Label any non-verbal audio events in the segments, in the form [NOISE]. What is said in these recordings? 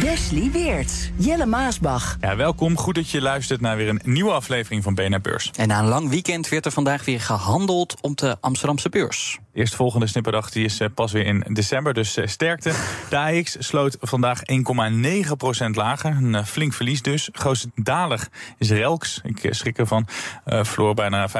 Wesley Weert, Jelle Maasbach. Ja, welkom. Goed dat je luistert naar weer een nieuwe aflevering van BNR Beurs. En na een lang weekend werd er vandaag weer gehandeld op de Amsterdamse beurs. De eerstvolgende snipperdag die is eh, pas weer in december, dus eh, sterkte. De AX sloot vandaag 1,9% lager. Een eh, flink verlies dus. Grootste daler is Relks. Ik schrik ervan. Uh, verloor bijna 5,5%.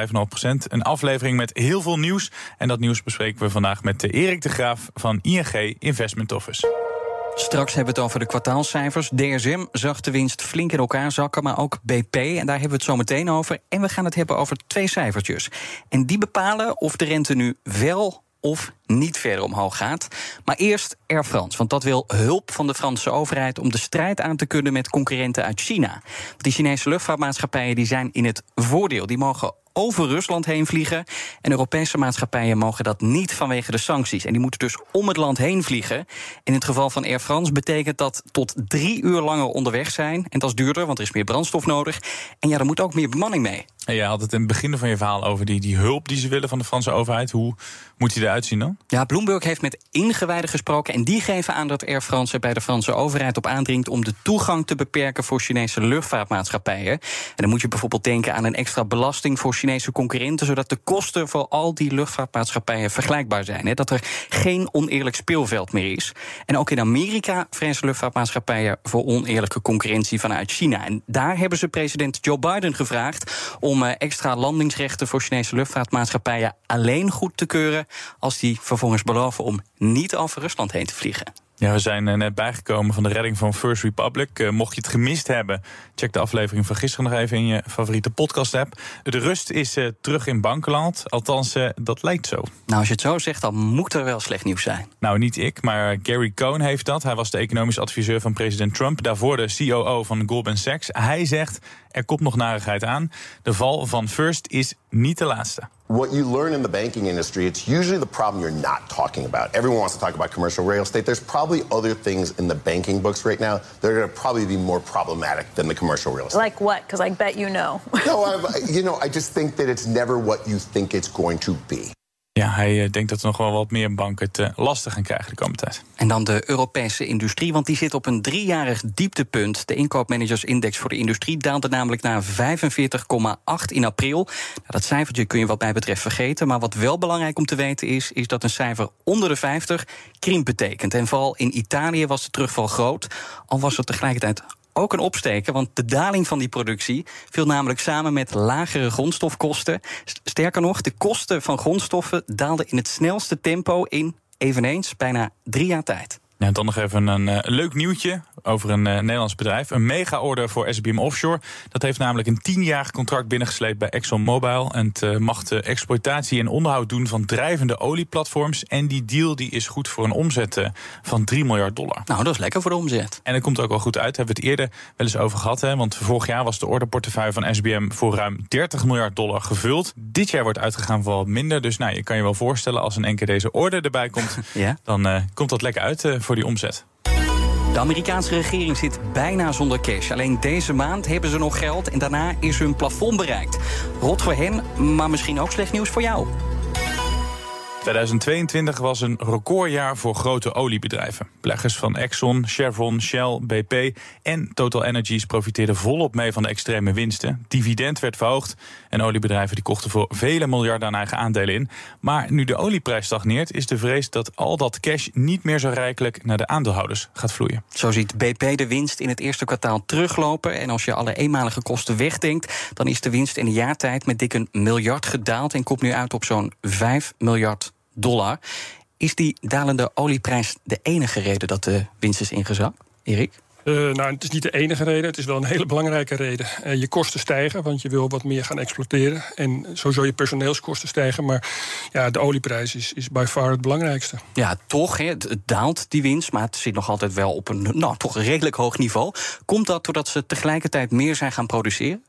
Een aflevering met heel veel nieuws. En dat nieuws bespreken we vandaag met Erik de Graaf van ING Investment Office. Straks hebben we het over de kwartaalcijfers. DSM zag de winst flink in elkaar zakken, maar ook BP. En daar hebben we het zo meteen over. En we gaan het hebben over twee cijfertjes. En die bepalen of de rente nu wel of niet verder omhoog gaat. Maar eerst Air France, want dat wil hulp van de Franse overheid om de strijd aan te kunnen met concurrenten uit China. Want die Chinese luchtvaartmaatschappijen die zijn in het voordeel. Die mogen over Rusland heen vliegen. En Europese maatschappijen mogen dat niet vanwege de sancties. En die moeten dus om het land heen vliegen. In het geval van Air France betekent dat tot drie uur langer onderweg zijn. En dat is duurder, want er is meer brandstof nodig. En ja, er moet ook meer bemanning mee. En jij had het in het begin van je verhaal over die, die hulp die ze willen van de Franse overheid. Hoe moet die eruit zien dan? Ja, Bloomberg heeft met ingewijden gesproken. En die geven aan dat Air France er bij de Franse overheid op aandringt om de toegang te beperken voor Chinese luchtvaartmaatschappijen. En dan moet je bijvoorbeeld denken aan een extra belasting voor Chinese concurrenten, zodat de kosten voor al die luchtvaartmaatschappijen vergelijkbaar zijn. Hè? Dat er geen oneerlijk speelveld meer is. En ook in Amerika vrezen luchtvaartmaatschappijen voor oneerlijke concurrentie vanuit China. En daar hebben ze president Joe Biden gevraagd om eh, extra landingsrechten voor Chinese luchtvaartmaatschappijen alleen goed te keuren als die vervolgens beloven om niet over Rusland heen te vliegen. Ja, we zijn eh, net bijgekomen van de redding van First Republic. Uh, mocht je het gemist hebben, check de aflevering van gisteren nog even in je favoriete podcast-app. De rust is uh, terug in bankenland. Althans, dat lijkt zo. Nou, als je het zo zegt, dan moet er wel slecht nieuws zijn. Nou, niet ik, maar Gary Cohn heeft dat. Hij was de economisch adviseur van president Trump. Daarvoor de COO van Goldman Sachs. Hij zegt, er komt nog narigheid aan. De val van First is niet de laatste. What you learn in the banking industry, it's usually the problem you're not talking about. Everyone wants to talk about commercial real estate. There's probably other things in the banking books right now that are going to probably be more problematic than the commercial real estate. Like what? Because I bet you know. no, [LAUGHS] I've, you know, I just think that it's never what you think it's going to be. Ja, hij eh, denkt dat er nog wel wat meer banken het lastig gaan krijgen de komende tijd. En dan de Europese industrie, want die zit op een driejarig dieptepunt. De inkoopmanagersindex voor de industrie daalde namelijk naar 45,8 in april. Nou, dat cijfertje kun je wat mij betreft vergeten. Maar wat wel belangrijk om te weten is, is dat een cijfer onder de 50 krimp betekent. En vooral in Italië was de terugval groot, al was er tegelijkertijd ook een opsteken, want de daling van die productie viel namelijk samen met lagere grondstofkosten. Sterker nog, de kosten van grondstoffen daalden in het snelste tempo in eveneens bijna drie jaar tijd. En dan nog even een uh, leuk nieuwtje over een uh, Nederlands bedrijf. Een mega-order voor SBM Offshore. Dat heeft namelijk een tienjarig contract binnengesleept bij ExxonMobil. En het uh, mag de exploitatie en onderhoud doen van drijvende olieplatforms. En die deal die is goed voor een omzet van 3 miljard dollar. Nou, dat is lekker voor de omzet. En dat komt ook wel goed uit. Daar hebben we het eerder wel eens over gehad. Hè? Want vorig jaar was de orderportefeuille van SBM voor ruim 30 miljard dollar gevuld. Dit jaar wordt uitgegaan voor wat minder. Dus nou, je kan je wel voorstellen als een enkeer deze order erbij komt. [LAUGHS] ja? Dan komt dat lekker uit voor die omzet. De Amerikaanse regering zit bijna zonder cash. Alleen deze maand hebben ze nog geld en daarna is hun plafond bereikt. Rot voor hen, maar misschien ook slecht nieuws voor jou. 2022 was een recordjaar voor grote oliebedrijven. Beleggers van Exxon, Chevron, Shell, BP en Total Energies profiteerden volop mee van de extreme winsten. Dividend werd verhoogd en oliebedrijven die kochten voor vele miljarden aan eigen aandelen in. Maar nu de olieprijs stagneert, is de vrees dat al dat cash niet meer zo rijkelijk naar de aandeelhouders gaat vloeien. Zo ziet BP de winst in het eerste kwartaal teruglopen. En als je alle eenmalige kosten wegdenkt, dan is de winst in een jaar tijd met dik een miljard gedaald en komt nu uit op zo'n 5 miljard dollar. Is die dalende olieprijs de enige reden dat de winst is ingezakt, Erik? Uh, nou, het is niet de enige reden. Het is wel een hele belangrijke reden. Uh, je kosten stijgen, want je wil wat meer gaan exploiteren. En sowieso je personeelskosten stijgen. Maar ja, de olieprijs is, is by far het belangrijkste. Ja, toch. Het, daalt die winst, maar het zit nog altijd wel op een nou, toch een redelijk hoog niveau. Komt dat doordat ze tegelijkertijd meer zijn gaan produceren?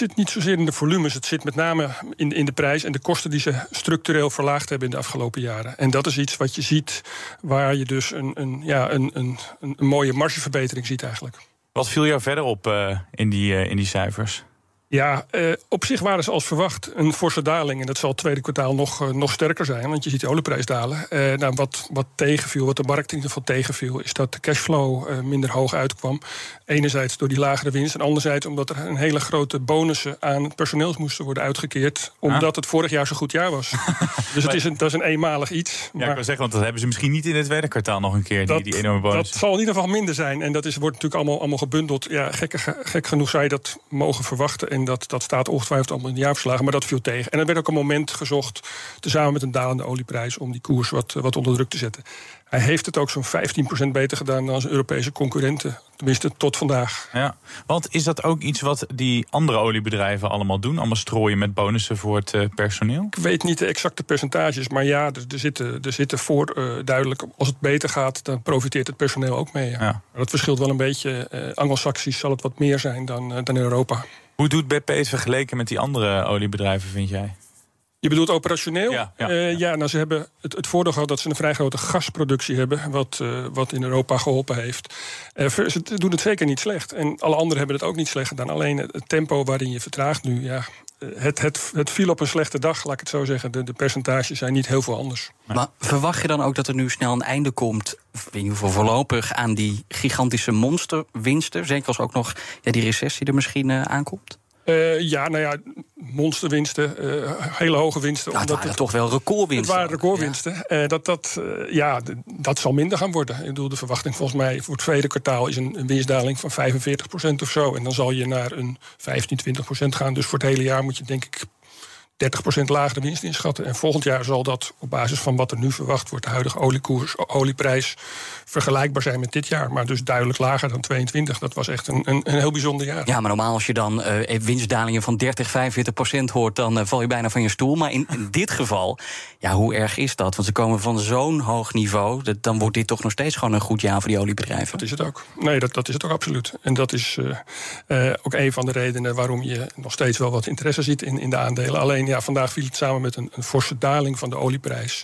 Zit niet zozeer in de volumes, het zit met name in, in de prijs en de kosten die ze structureel verlaagd hebben in de afgelopen jaren. En dat is iets wat je ziet waar je dus een, een, ja, een, een, een mooie margeverbetering ziet eigenlijk. Wat viel jou verder op uh, in, die, uh, in die cijfers? Ja, uh, op zich waren ze als verwacht een forse daling. En dat zal het tweede kwartaal nog, uh, nog sterker zijn, want je ziet de olieprijs dalen. Uh, nou, wat, wat tegenviel, wat de markt in ieder geval tegenviel, is dat de cashflow minder hoog uitkwam. Enerzijds door die lagere winst, en anderzijds omdat er een hele grote bonussen aan personeels moesten worden uitgekeerd. Omdat ah. het vorig jaar zo'n goed jaar was. [LAUGHS] dus het is een, dat is een eenmalig iets. Ja, ik wil zeggen, want dat hebben ze misschien niet in het tweede kwartaal nog een keer, dat, die, die enorme bonus. Dat zal in ieder geval minder zijn. En dat is, wordt natuurlijk allemaal, allemaal gebundeld. Ja, gek, gek genoeg zou je dat mogen verwachten. En dat, dat staat ongetwijfeld allemaal in de jaarverslagen, maar dat viel tegen. En er werd ook een moment gezocht, tezamen met een dalende olieprijs, om die koers wat, wat onder druk te zetten. Hij heeft het ook zo'n 15% beter gedaan dan zijn Europese concurrenten. Tenminste, tot vandaag. Ja, want is dat ook iets wat die andere oliebedrijven allemaal doen? Allemaal strooien met bonussen voor het uh, personeel? Ik weet niet de exacte percentages, maar ja, er, er zitten, er zitten voor uh, duidelijk... als het beter gaat, dan profiteert het personeel ook mee. Ja. Ja. Dat verschilt wel een beetje. Uh, Anglo-Saxisch zal het wat meer zijn dan, dan in Europa. Hoe doet BP het vergeleken met die andere oliebedrijven, vind jij? Je bedoelt operationeel? Ja, ja, uh, ja. nou, ze hebben het, het voordeel gehad dat ze een vrij grote gasproductie hebben, wat, uh, wat in Europa geholpen heeft. Uh, ze doen het zeker niet slecht. En alle anderen hebben het ook niet slecht gedaan. Alleen het tempo waarin je vertraagt nu, ja, het, het, het viel op een slechte dag, laat ik het zo zeggen. De, de percentages zijn niet heel veel anders. Maar verwacht je dan ook dat er nu snel een einde komt, in ieder geval voorlopig, aan die gigantische monsterwinsten? Zeker als ook nog ja, die recessie er misschien aankomt? Uh, ja, nou ja, monsterwinsten, uh, hele hoge winsten. Ja, het waren het, toch wel recordwinsten. Het waren recordwinsten. Ja. Uh, dat, dat, ja, dat zal minder gaan worden. Ik bedoel, de verwachting volgens mij voor het tweede kwartaal... is een, een winstdaling van 45% of zo. En dan zal je naar een 15, 20% gaan. Dus voor het hele jaar moet je denk ik 30% lagere winst inschatten. En volgend jaar zal dat op basis van wat er nu verwacht wordt, de huidige oliekoers, olieprijs, vergelijkbaar zijn met dit jaar. Maar dus duidelijk lager dan 22. Dat was echt een, een, een heel bijzonder jaar. Ja, maar normaal als je dan uh, winstdalingen van 30, 45% hoort, dan uh, val je bijna van je stoel. Maar in, in, dit geval, ja, hoe erg is dat? Want ze komen van zo'n hoog niveau. Dat, dan wordt dit toch nog steeds gewoon een goed jaar voor die oliebedrijven. Dat is het ook. Nee, dat, dat is het ook absoluut. En dat is uh, ook een van de redenen waarom je nog steeds wel wat interesse ziet in, in de aandelen. Alleen ja, vandaag viel het samen met een, een forse daling van de olieprijs.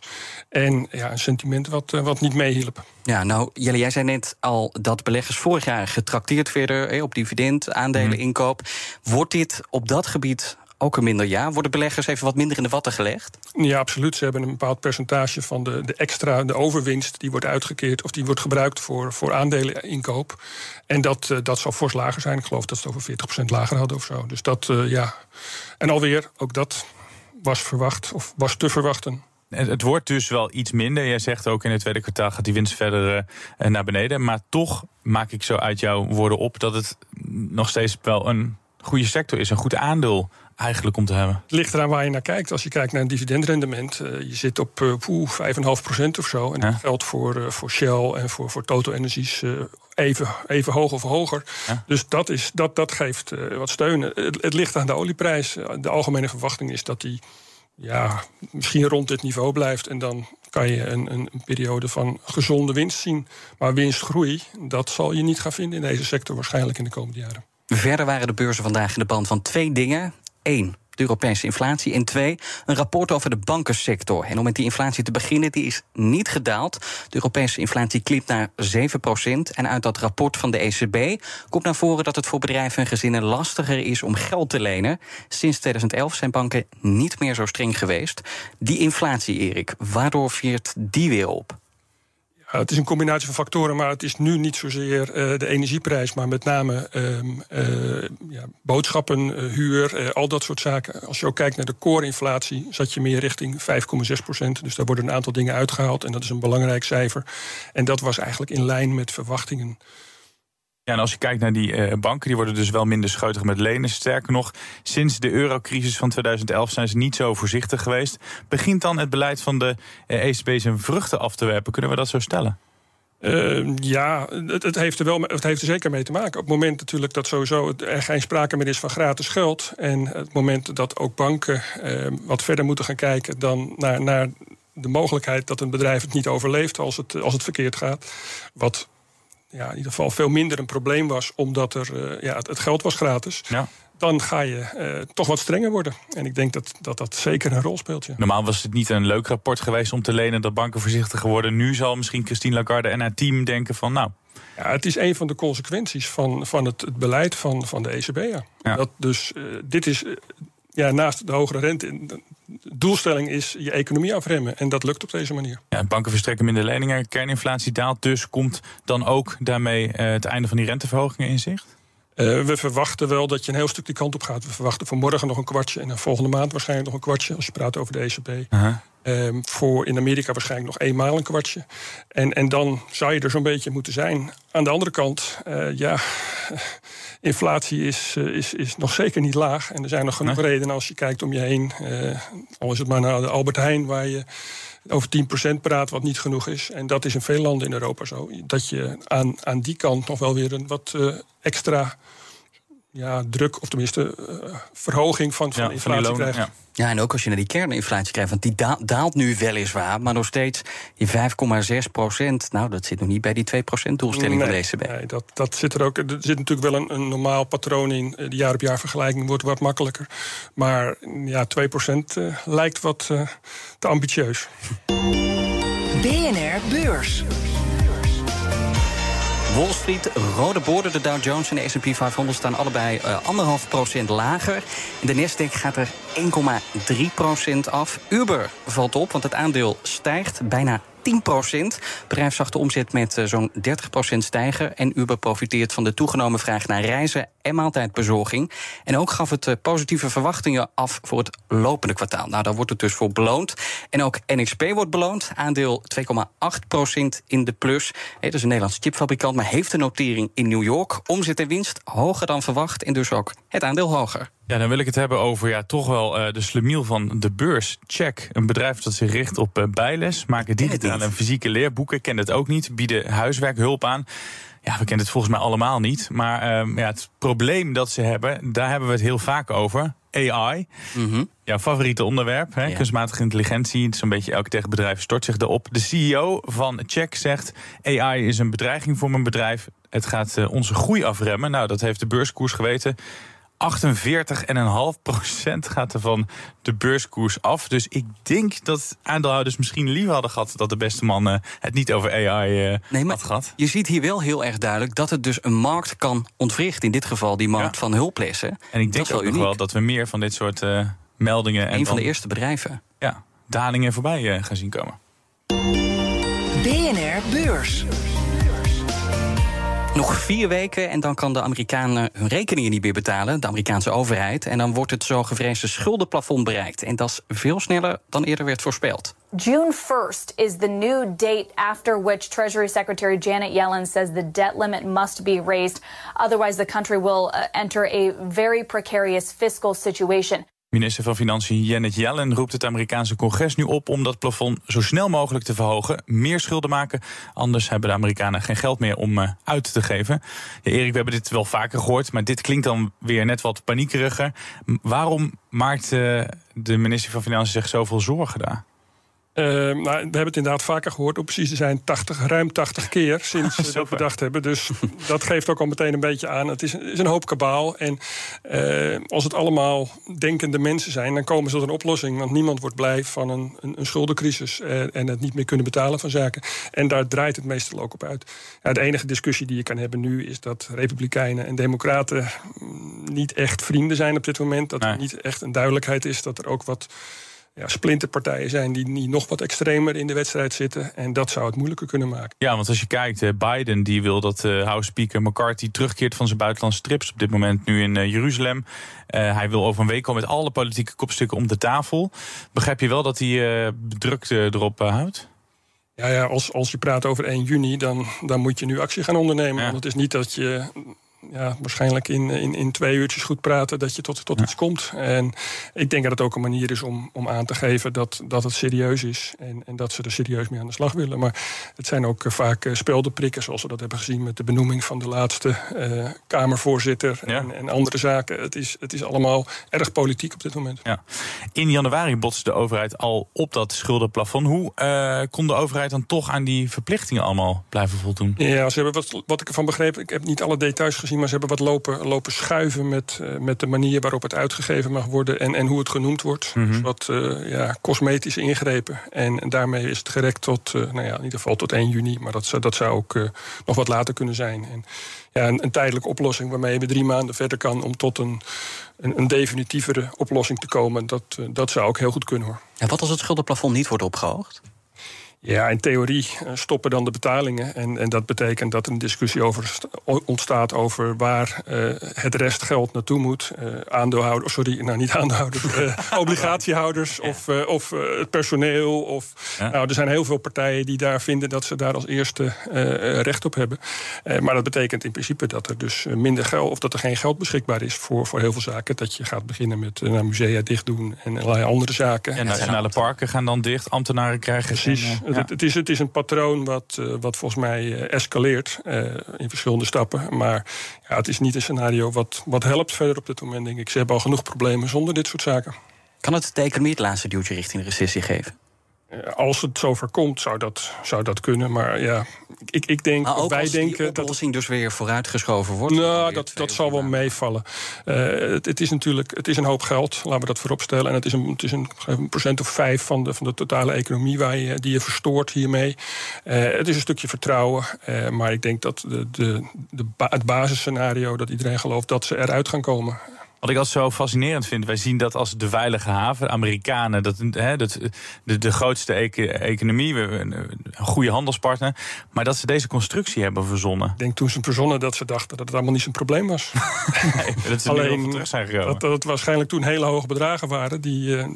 En ja, een sentiment wat, uh, wat niet meehielp. Ja, nou, Jelle, jij zei net al dat beleggers vorig jaar getrakteerd werden op dividend, aandelen, mhm. inkoop. Wordt dit op dat gebied ook een minder jaar? Worden beleggers even wat minder in de watten gelegd? Ja, absoluut. Ze hebben een bepaald percentage van de, de extra, de overwinst, die wordt uitgekeerd of die wordt gebruikt voor, voor aandeleninkoop. En dat, uh, dat zal fors lager zijn. Ik geloof dat ze het over 40% lager hadden of zo. Dus dat, uh, ja. En alweer, ook dat was verwacht of was te verwachten. Het wordt dus wel iets minder. Jij zegt ook in het tweede kwartaal gaat die winst verder uh, naar beneden. Maar toch maak ik zo uit jouw woorden op dat het nog steeds wel een goede sector is, een goed aandeel eigenlijk om te hebben? Het ligt eraan waar je naar kijkt. Als je kijkt naar een dividendrendement, uh, je zit op uh, 5,5% of zo. En ja. dat geldt voor, uh, voor Shell en voor, voor Total Energies even, even hoog of hoger. Ja. Dus dat, is, dat, dat geeft wat steun. Het, het, ligt aan de olieprijs. De algemene verwachting is dat die ja, misschien rond dit niveau blijft. En dan kan je een, een, een, periode van gezonde winst zien. Maar winstgroei, dat zal je niet gaan vinden in deze sector waarschijnlijk in de komende jaren. Verder waren de beurzen vandaag in de band van twee dingen. Eén, de Europese inflatie. En twee, een rapport over de bankensector. En om met die inflatie te beginnen, die is niet gedaald. De Europese inflatie klimt naar 7% En uit dat rapport van de ECB komt naar voren dat het voor bedrijven en gezinnen lastiger is om geld te lenen. Sinds 2011 zijn banken niet meer zo streng geweest. Die inflatie, Erik, waardoor viert die weer op? Het is een combinatie van factoren, maar het is nu niet zozeer uh, de energieprijs, maar met name uh, ja, boodschappen, huur, al dat soort zaken. Als je ook kijkt naar de core-inflatie, zat je meer richting 5,6 procent. Dus daar worden een aantal dingen uitgehaald en dat is een belangrijk cijfer. En dat was eigenlijk in lijn met verwachtingen. Ja, en als je kijkt naar die uh, banken, die worden dus wel minder scheutig met lenen. Sterker nog, sinds de eurocrisis van 2011 zijn ze niet zo voorzichtig geweest. Begint dan het beleid van de ECB zijn vruchten af te werpen? Kunnen we dat zo stellen? Uh, ja, het, heeft er wel, het heeft er zeker mee te maken. Op het moment natuurlijk dat sowieso er geen sprake meer is van gratis geld. En het moment dat ook banken uh, wat verder moeten gaan kijken dan naar, naar de mogelijkheid dat een bedrijf het niet overleeft als het, als het verkeerd gaat. Wat ja, in ieder geval veel minder een probleem was, omdat er, uh, ja, het, het, geld was gratis. Ja dan ga je uh, toch wat strenger worden. En ik denk dat, dat dat zeker een rol speelt. Ja. Normaal was het niet een leuk rapport geweest om te lenen dat banken voorzichtiger worden. Nu zal misschien Christine Lagarde en haar team denken van nou. Ja, het is een van de consequenties van, van het, het beleid van, van de ECB. Ja. ja. Dat dus, uh, dit is ja, naast de hogere rente. De doelstelling is je economie afremmen. En dat lukt op deze manier. Ja, banken verstrekken minder leningen. Kerninflatie daalt dus. Komt dan ook daarmee het einde van die renteverhogingen in zicht? Uh, we verwachten wel dat je een heel stuk die kant op gaat. We verwachten voor morgen nog een kwartje en volgende maand waarschijnlijk nog een kwartje. Als je praat over de ECB. Uh -huh. Um, voor in Amerika waarschijnlijk nog eenmaal een kwartje. En, en dan zou je er zo'n beetje moeten zijn. Aan de andere kant, uh, ja, [LAUGHS] inflatie is, uh, is, is nog zeker niet laag. En er zijn nog genoeg redenen als je kijkt om je heen. al is het maar naar de Albert Heijn, waar je over 10% praat, wat niet genoeg is. En dat is in veel landen in Europa zo. Dat je aan, aan die kant nog wel weer een wat extra ja, druk, of tenminste uh, verhoging van, van ja, inflatie van krijgt. Ja. ja. en ook als je naar die kerninflatie krijgt, want die da daalt nu weliswaar, maar nog steeds die 5,6 procent. Nou, dat zit nog niet bij die 2 procent doelstelling nee, van de ECB. Nee, dat, dat zit er ook. Er zit natuurlijk wel een, een normaal patroon in. De jaar op jaar vergelijking wordt wat makkelijker. Maar ja, 2 procent uh, lijkt wat uh, te ambitieus. BNR Beurs. Wall Street, rode borden, de Dow Jones en de S&P 500 staan allebei anderhalf uh, procent lager. De Nasdaq gaat er 1,3 procent af. Uber valt op, want het aandeel stijgt bijna 10 Het bedrijf zag de omzet met uh, zo'n 30% stijgen. En Uber profiteert van de toegenomen vraag naar reizen en maaltijdbezorging. En ook gaf het uh, positieve verwachtingen af voor het lopende kwartaal. Nou, daar wordt het dus voor beloond. En ook NXP wordt beloond. Aandeel 2,8% in de plus. Het is een Nederlandse chipfabrikant, maar heeft een notering in New York. Omzet en winst hoger dan verwacht. En dus ook het aandeel hoger. Ja, dan wil ik het hebben over ja, toch wel uh, de slemiel van de beurs. Check, een bedrijf dat zich richt op uh, bijles, maken digitale en fysieke leerboeken. Ken het ook niet, bieden huiswerkhulp aan. Ja, we kennen het volgens mij allemaal niet. Maar uh, ja, het probleem dat ze hebben, daar hebben we het heel vaak over. AI. Mm -hmm. Jouw favoriete onderwerp, hè? Ja. kunstmatige intelligentie. Zo'n beetje elk tegenbedrijf stort zich erop. De CEO van Check zegt: AI is een bedreiging voor mijn bedrijf. Het gaat uh, onze groei afremmen. Nou, dat heeft de beurskoers geweten. 48,5% gaat er van de beurskoers af. Dus ik denk dat aandeelhouders misschien liever hadden gehad dat de beste man uh, het niet over AI uh, nee, had gehad. Je ziet hier wel heel erg duidelijk dat het dus een markt kan ontwrichten. In dit geval die markt ja. van hulplessen. En ik denk ook nog wel dat we meer van dit soort uh, meldingen. Een en van de eerste bedrijven. Ja, dalingen voorbij gaan zien komen. BNR Beurs. Nog vier weken en dan kan de Amerikanen hun rekeningen niet meer betalen, de Amerikaanse overheid. En dan wordt het zo gevreesde schuldenplafond bereikt. En dat is veel sneller dan eerder werd voorspeld. June 1st is the new date after which Treasury Secretary Janet Yellen says the debt limit must be raised. Otherwise, the country will uh, enter a very precarious fiscal situation. Minister van Financiën Janet Yellen roept het Amerikaanse congres nu op om dat plafond zo snel mogelijk te verhogen. Meer schulden maken, anders hebben de Amerikanen geen geld meer om uh, uit te geven. Ja, Erik, we hebben dit wel vaker gehoord, maar dit klinkt dan weer net wat paniekeriger. Waarom maakt uh, de minister van Financiën zich zoveel zorgen daar? Uh, nou, we hebben het inderdaad vaker gehoord. Op precies te zijn 80, ruim 80 keer sinds [LAUGHS] we dat bedacht hebben. Dus [LAUGHS] dat geeft ook al meteen een beetje aan. Het is, is een hoop kabaal. En uh, als het allemaal denkende mensen zijn, dan komen ze tot een oplossing. Want niemand wordt blij van een, een, een schuldencrisis uh, en het niet meer kunnen betalen van zaken. En daar draait het meestal ook op uit. Ja, de enige discussie die je kan hebben nu is dat Republikeinen en Democraten niet echt vrienden zijn op dit moment. Dat nee. er niet echt een duidelijkheid is dat er ook wat ja, splinterpartijen zijn die, die nog wat extremer in de wedstrijd zitten. En dat zou het moeilijker kunnen maken. Ja, want als je kijkt, uh, Biden die wil dat uh, House Speaker McCarthy terugkeert van zijn buitenlandse trips. Op dit moment nu in uh, Jeruzalem. hij wil over een week komen met alle politieke kopstukken om de tafel. Begrijp je wel dat hij druk erop houdt? Ja, ja als, als je praat over 1 juni, dan, dan moet je nu actie gaan ondernemen. Ja. Want het is niet dat je ja, waarschijnlijk in, in, in twee uurtjes goed praten dat je tot, tot iets komt. En ik denk dat het ook een manier is om, om aan te geven dat, dat het serieus is en, en dat ze er serieus mee aan de slag willen. Maar het zijn ook vaak speldenprikken, zoals we dat hebben gezien met de benoeming van de laatste Kamervoorzitter en, en, andere zaken. Het is, het is allemaal erg politiek op dit moment. Ja. In januari botste de overheid al op dat schuldenplafond. Hoe kon de overheid dan toch aan die verplichtingen allemaal blijven voldoen? Ja, ze hebben wat, wat ik ervan begreep, ik heb niet alle details gezien, maar ze hebben wat lopen, lopen schuiven met, uh, met de manier waarop het uitgegeven mag worden en, en hoe het genoemd wordt. Mm -hmm. Dus wat uh, ja, cosmetische ingrepen. En, en, daarmee is het gerekt tot, uh, nou ja, in ieder geval tot 1 juni, maar dat, zou, dat zou ook nog wat later kunnen zijn. En, ja, een, een, tijdelijke oplossing waarmee je drie maanden verder kan om tot een, een, een definitievere oplossing te komen, dat, dat zou ook heel goed kunnen hoor. En wat als het schuldenplafond niet wordt opgehoogd? Ja, in theorie eh, stoppen dan de betalingen. En, en dat betekent dat er een discussie over ontstaat over waar uh, het restgeld naartoe moet. Uh, aandeelhouders, sorry, nou niet aandeelhouders, uh, [LAUGHS] obligatiehouders of, of het personeel. Of, ja. Nou, er zijn heel veel partijen die daar vinden dat ze daar als eerste recht op hebben. maar dat betekent in principe dat er dus minder geld, of dat er geen geld beschikbaar is voor, voor heel veel zaken. Dat je gaat beginnen met musea dicht doen en allerlei andere zaken. En nationale parken gaan dan dicht, ambtenaren krijgen. Precies. En, het, het, is, het is een patroon wat, uh, wat volgens mij uh, escaleert uh, in verschillende stappen. Maar ja, het is niet een scenario wat, wat helpt verder op dit moment, denk ik. Ze hebben al genoeg problemen zonder dit soort zaken. Kan het de economie het laatste duwtje richting de recessie geven? Als het zover komt, zou dat, zou dat kunnen. Maar ja, ik, ik denk, maar ook wij als denken die oplossing dat, dus weer vooruitgeschoven wordt. Nou, dat, dat zal wel meevallen. Uh, het, het, is natuurlijk het is een hoop geld, laten we dat vooropstellen. En het is een, het is een, een procent of vijf van de, van de totale economie waar je, die je verstoort hiermee. Uh, het is een stukje vertrouwen. Uh, maar ik denk dat de, de, de, het basisscenario, dat iedereen gelooft dat ze eruit gaan komen. Wat ik altijd zo fascinerend vind, wij zien dat als de veilige haven, Amerikanen, dat, hè, dat, de, de grootste econ economie, een goede handelspartner, maar dat ze deze constructie hebben verzonnen. Ik denk toen ze verzonnen dat ze dachten dat het allemaal niet zo'n probleem was. [LAUGHS] nee, dat ze Alleen terug zijn gekomen. Dat, dat het waarschijnlijk toen hele hoge bedragen waren die. Uh,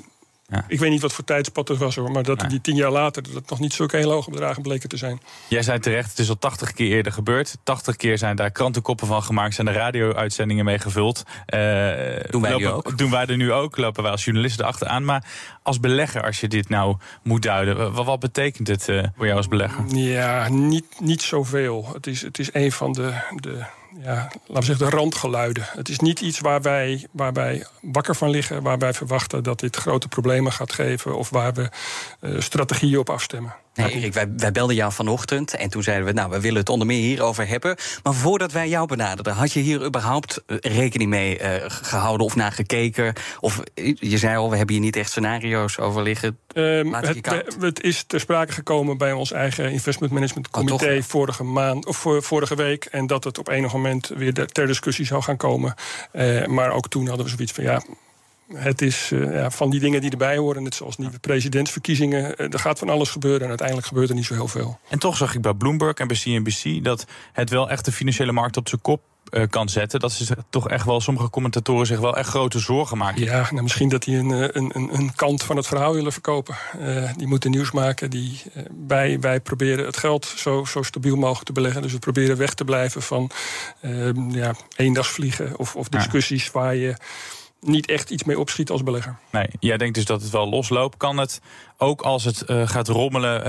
ja. Ik weet niet wat voor tijdspad er was hoor, maar dat die tien jaar later dat het nog niet zulke hele hoge bedragen bleken te zijn. Jij zei terecht, het is al 80 keer eerder gebeurd. 80 keer zijn daar krantenkoppen van gemaakt, zijn er radio-uitzendingen mee gevuld. Uh, doen wij lopen, nu ook? Doen wij er nu ook, lopen wij als journalisten achteraan. Maar als belegger, als je dit nou moet duiden, wat, wat betekent het uh, voor jou als belegger? Ja, niet, niet zoveel. Het is, het is een van de, de ja, laten we zeggen, de randgeluiden. Het is niet iets waar wij, waar wij wakker van liggen, waar wij verwachten dat dit grote problemen gaat geven of waar we uh, strategieën op afstemmen. Nee, Erik, wij, wij, belden jou vanochtend en toen zeiden we, nou, we willen het onder meer hierover hebben. Maar voordat wij jou benaderden, had je hier überhaupt rekening mee uh, gehouden of naar gekeken? Of je zei al, we hebben hier niet echt scenario's over liggen. Um, het, het, is ter sprake gekomen bij ons eigen investment management comité oh, vorige maand of vorige week. En dat het op enig moment weer ter discussie zou gaan komen. Uh, maar ook toen hadden we zoiets van ja het is uh, ja, van die dingen die erbij horen, net zoals nieuwe presidentsverkiezingen. Uh, er gaat van alles gebeuren en uiteindelijk gebeurt er niet zo heel veel. En toch zag ik bij Bloomberg en bij CNBC dat het wel echt de financiële markt op zijn kop uh, kan zetten. Dat ze toch echt wel, sommige commentatoren zich wel echt grote zorgen maken. Ja, nou misschien dat die een, een, een, een kant van het verhaal willen verkopen. die moeten nieuws maken. Die, wij, wij proberen het geld zo, zo stabiel mogelijk te beleggen. Dus we proberen weg te blijven van ja, eendagsvliegen of, of discussies ja. waar je niet echt iets mee opschiet als belegger. Nee, jij denkt dus dat het wel losloopt. Kan het ook als het uh, gaat rommelen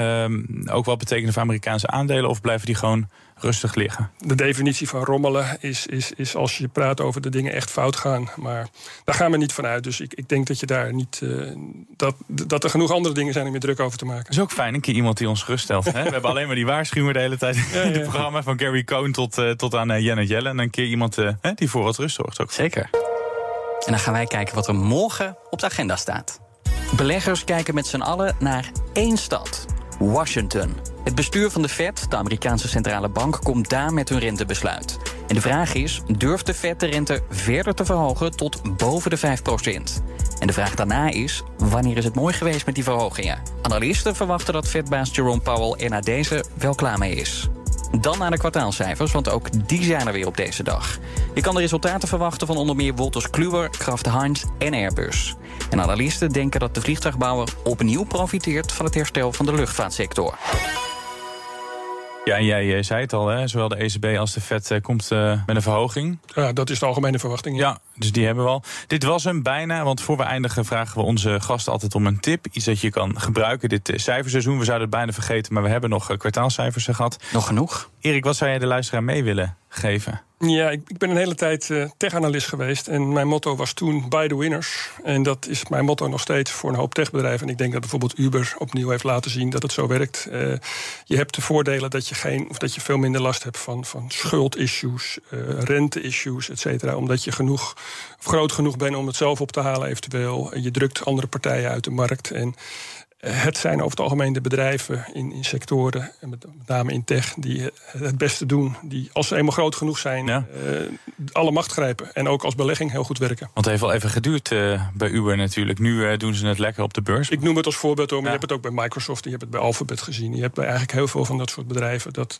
uh, ook wat betekenen voor Amerikaanse aandelen of blijven die gewoon rustig liggen? De definitie van rommelen is, is, is als je praat over de dingen echt fout gaan. Maar daar gaan we niet van uit. Dus ik, ik denk dat je daar niet. Uh, dat, dat er genoeg andere dingen zijn om je druk over te maken. Dat is ook fijn, een keer iemand die ons geruststelt. Hè? [LAUGHS] We hebben alleen maar die waarschuwingen de hele tijd ja, in het ja. programma. Van Gary Cohn tot, uh, tot aan uh, Janet Yellen. En een keer iemand die voor wat rust zorgt. Ook. Zeker. En dan gaan wij kijken wat er morgen op de agenda staat. Beleggers kijken met z'n allen naar één stad: Washington. Het bestuur van de Fed, de Amerikaanse centrale bank, komt daar met hun rentebesluit. En de vraag is: durft de Fed de rente verder te verhogen tot boven de 5% En de vraag daarna is: wanneer is het mooi geweest met die verhogingen? Analisten verwachten dat Fedbaas Jerome Powell er na deze wel klaar mee is. Dan naar de kwartaalcijfers, want ook die zijn er weer op deze dag. Je kan de resultaten verwachten van onder meer Wolters Kluwer, Kraft Heinz en Airbus. En analisten denken dat de vliegtuigbouwer opnieuw profiteert van het herstel van de luchtvaartsector. Ja, en jij eh, zei het al, hè? zowel de ECB als de Fed eh, komt uh, met een verhoging. Ja, dat is de algemene verwachting. Ja. ja, dus die hebben we al. Dit was hem bijna, want voor we eindigen vragen we onze gasten altijd om een tip. Iets dat je kan gebruiken dit cijferseizoen. We zouden het bijna vergeten, maar we hebben nog kwartaalcijfers gehad. Nog genoeg. Erik, wat zou jij de luisteraar mee willen geven? Ja, ik, ben een hele tijd uh, tech-analyst geweest. En mijn motto was toen buy the winners. En dat is mijn motto nog steeds voor een hoop techbedrijven. En ik denk dat bijvoorbeeld Uber opnieuw heeft laten zien dat het zo werkt. Uh, je hebt de voordelen dat je, geen, of dat je veel minder last hebt van, van schuldissues, uh, rente-issues, et cetera. Omdat je genoeg, groot genoeg bent om het zelf op te halen eventueel. En je drukt andere partijen uit de markt. En het zijn over het algemeen de bedrijven in, in sectoren, met, met name in tech, die het beste doen. Die als ze eenmaal groot genoeg zijn, ja. uh, alle macht grijpen. En ook als belegging heel goed werken. Want het heeft wel even geduurd uh, bij Uber natuurlijk. Nu uh, doen ze het lekker op de beurs. Ik noem het als voorbeeld, maar ja. je hebt het ook bij Microsoft, je hebt het bij Alphabet gezien. Je hebt bij eigenlijk heel veel van dat soort bedrijven. Dat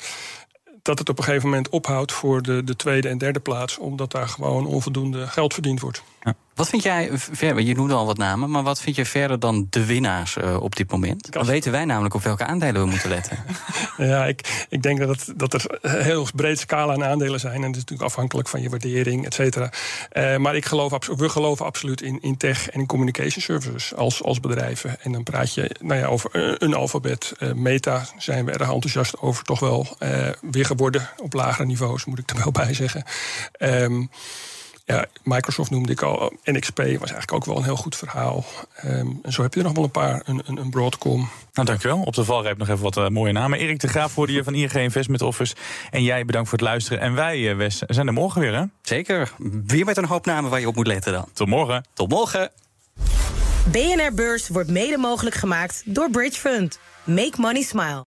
dat het op een gegeven moment ophoudt voor de, de tweede en derde plaats, omdat daar gewoon onvoldoende geld verdiend wordt. Ja. Wat vind jij verder, je noemde al wat namen, maar wat vind je verder dan de winnaars uh, op dit moment? Dan weten wij namelijk op welke aandelen we moeten letten. [LAUGHS] ja, ik, ik denk dat, het, dat er een heel breed scala aan aandelen zijn. En dat is natuurlijk afhankelijk van je waardering, et cetera. Uh, maar ik geloof, we geloven absoluut in, in tech en in communication services als, als bedrijven. En dan praat je nou ja, over een alfabet. Uh, meta zijn we erg enthousiast over, toch wel weer geworden op lagere niveaus, moet ik er wel bij zeggen. Um, ja, Microsoft noemde ik al. NXP was eigenlijk ook wel een heel goed verhaal. Um, en zo heb je er nog wel een paar. Een, een, een Broadcom. Nou, dankjewel. Op de valreep nog even wat uh, mooie namen. Erik de Graaf voor hier van ING Investment Office. En jij bedankt voor het luisteren. En wij, uh, Wes, zijn er morgen weer, hè? Zeker. Weer met een hoop namen waar je op moet letten dan. Tot morgen. Tot morgen. BNR Beurs wordt mede mogelijk gemaakt door Bridge Fund. Make money smile.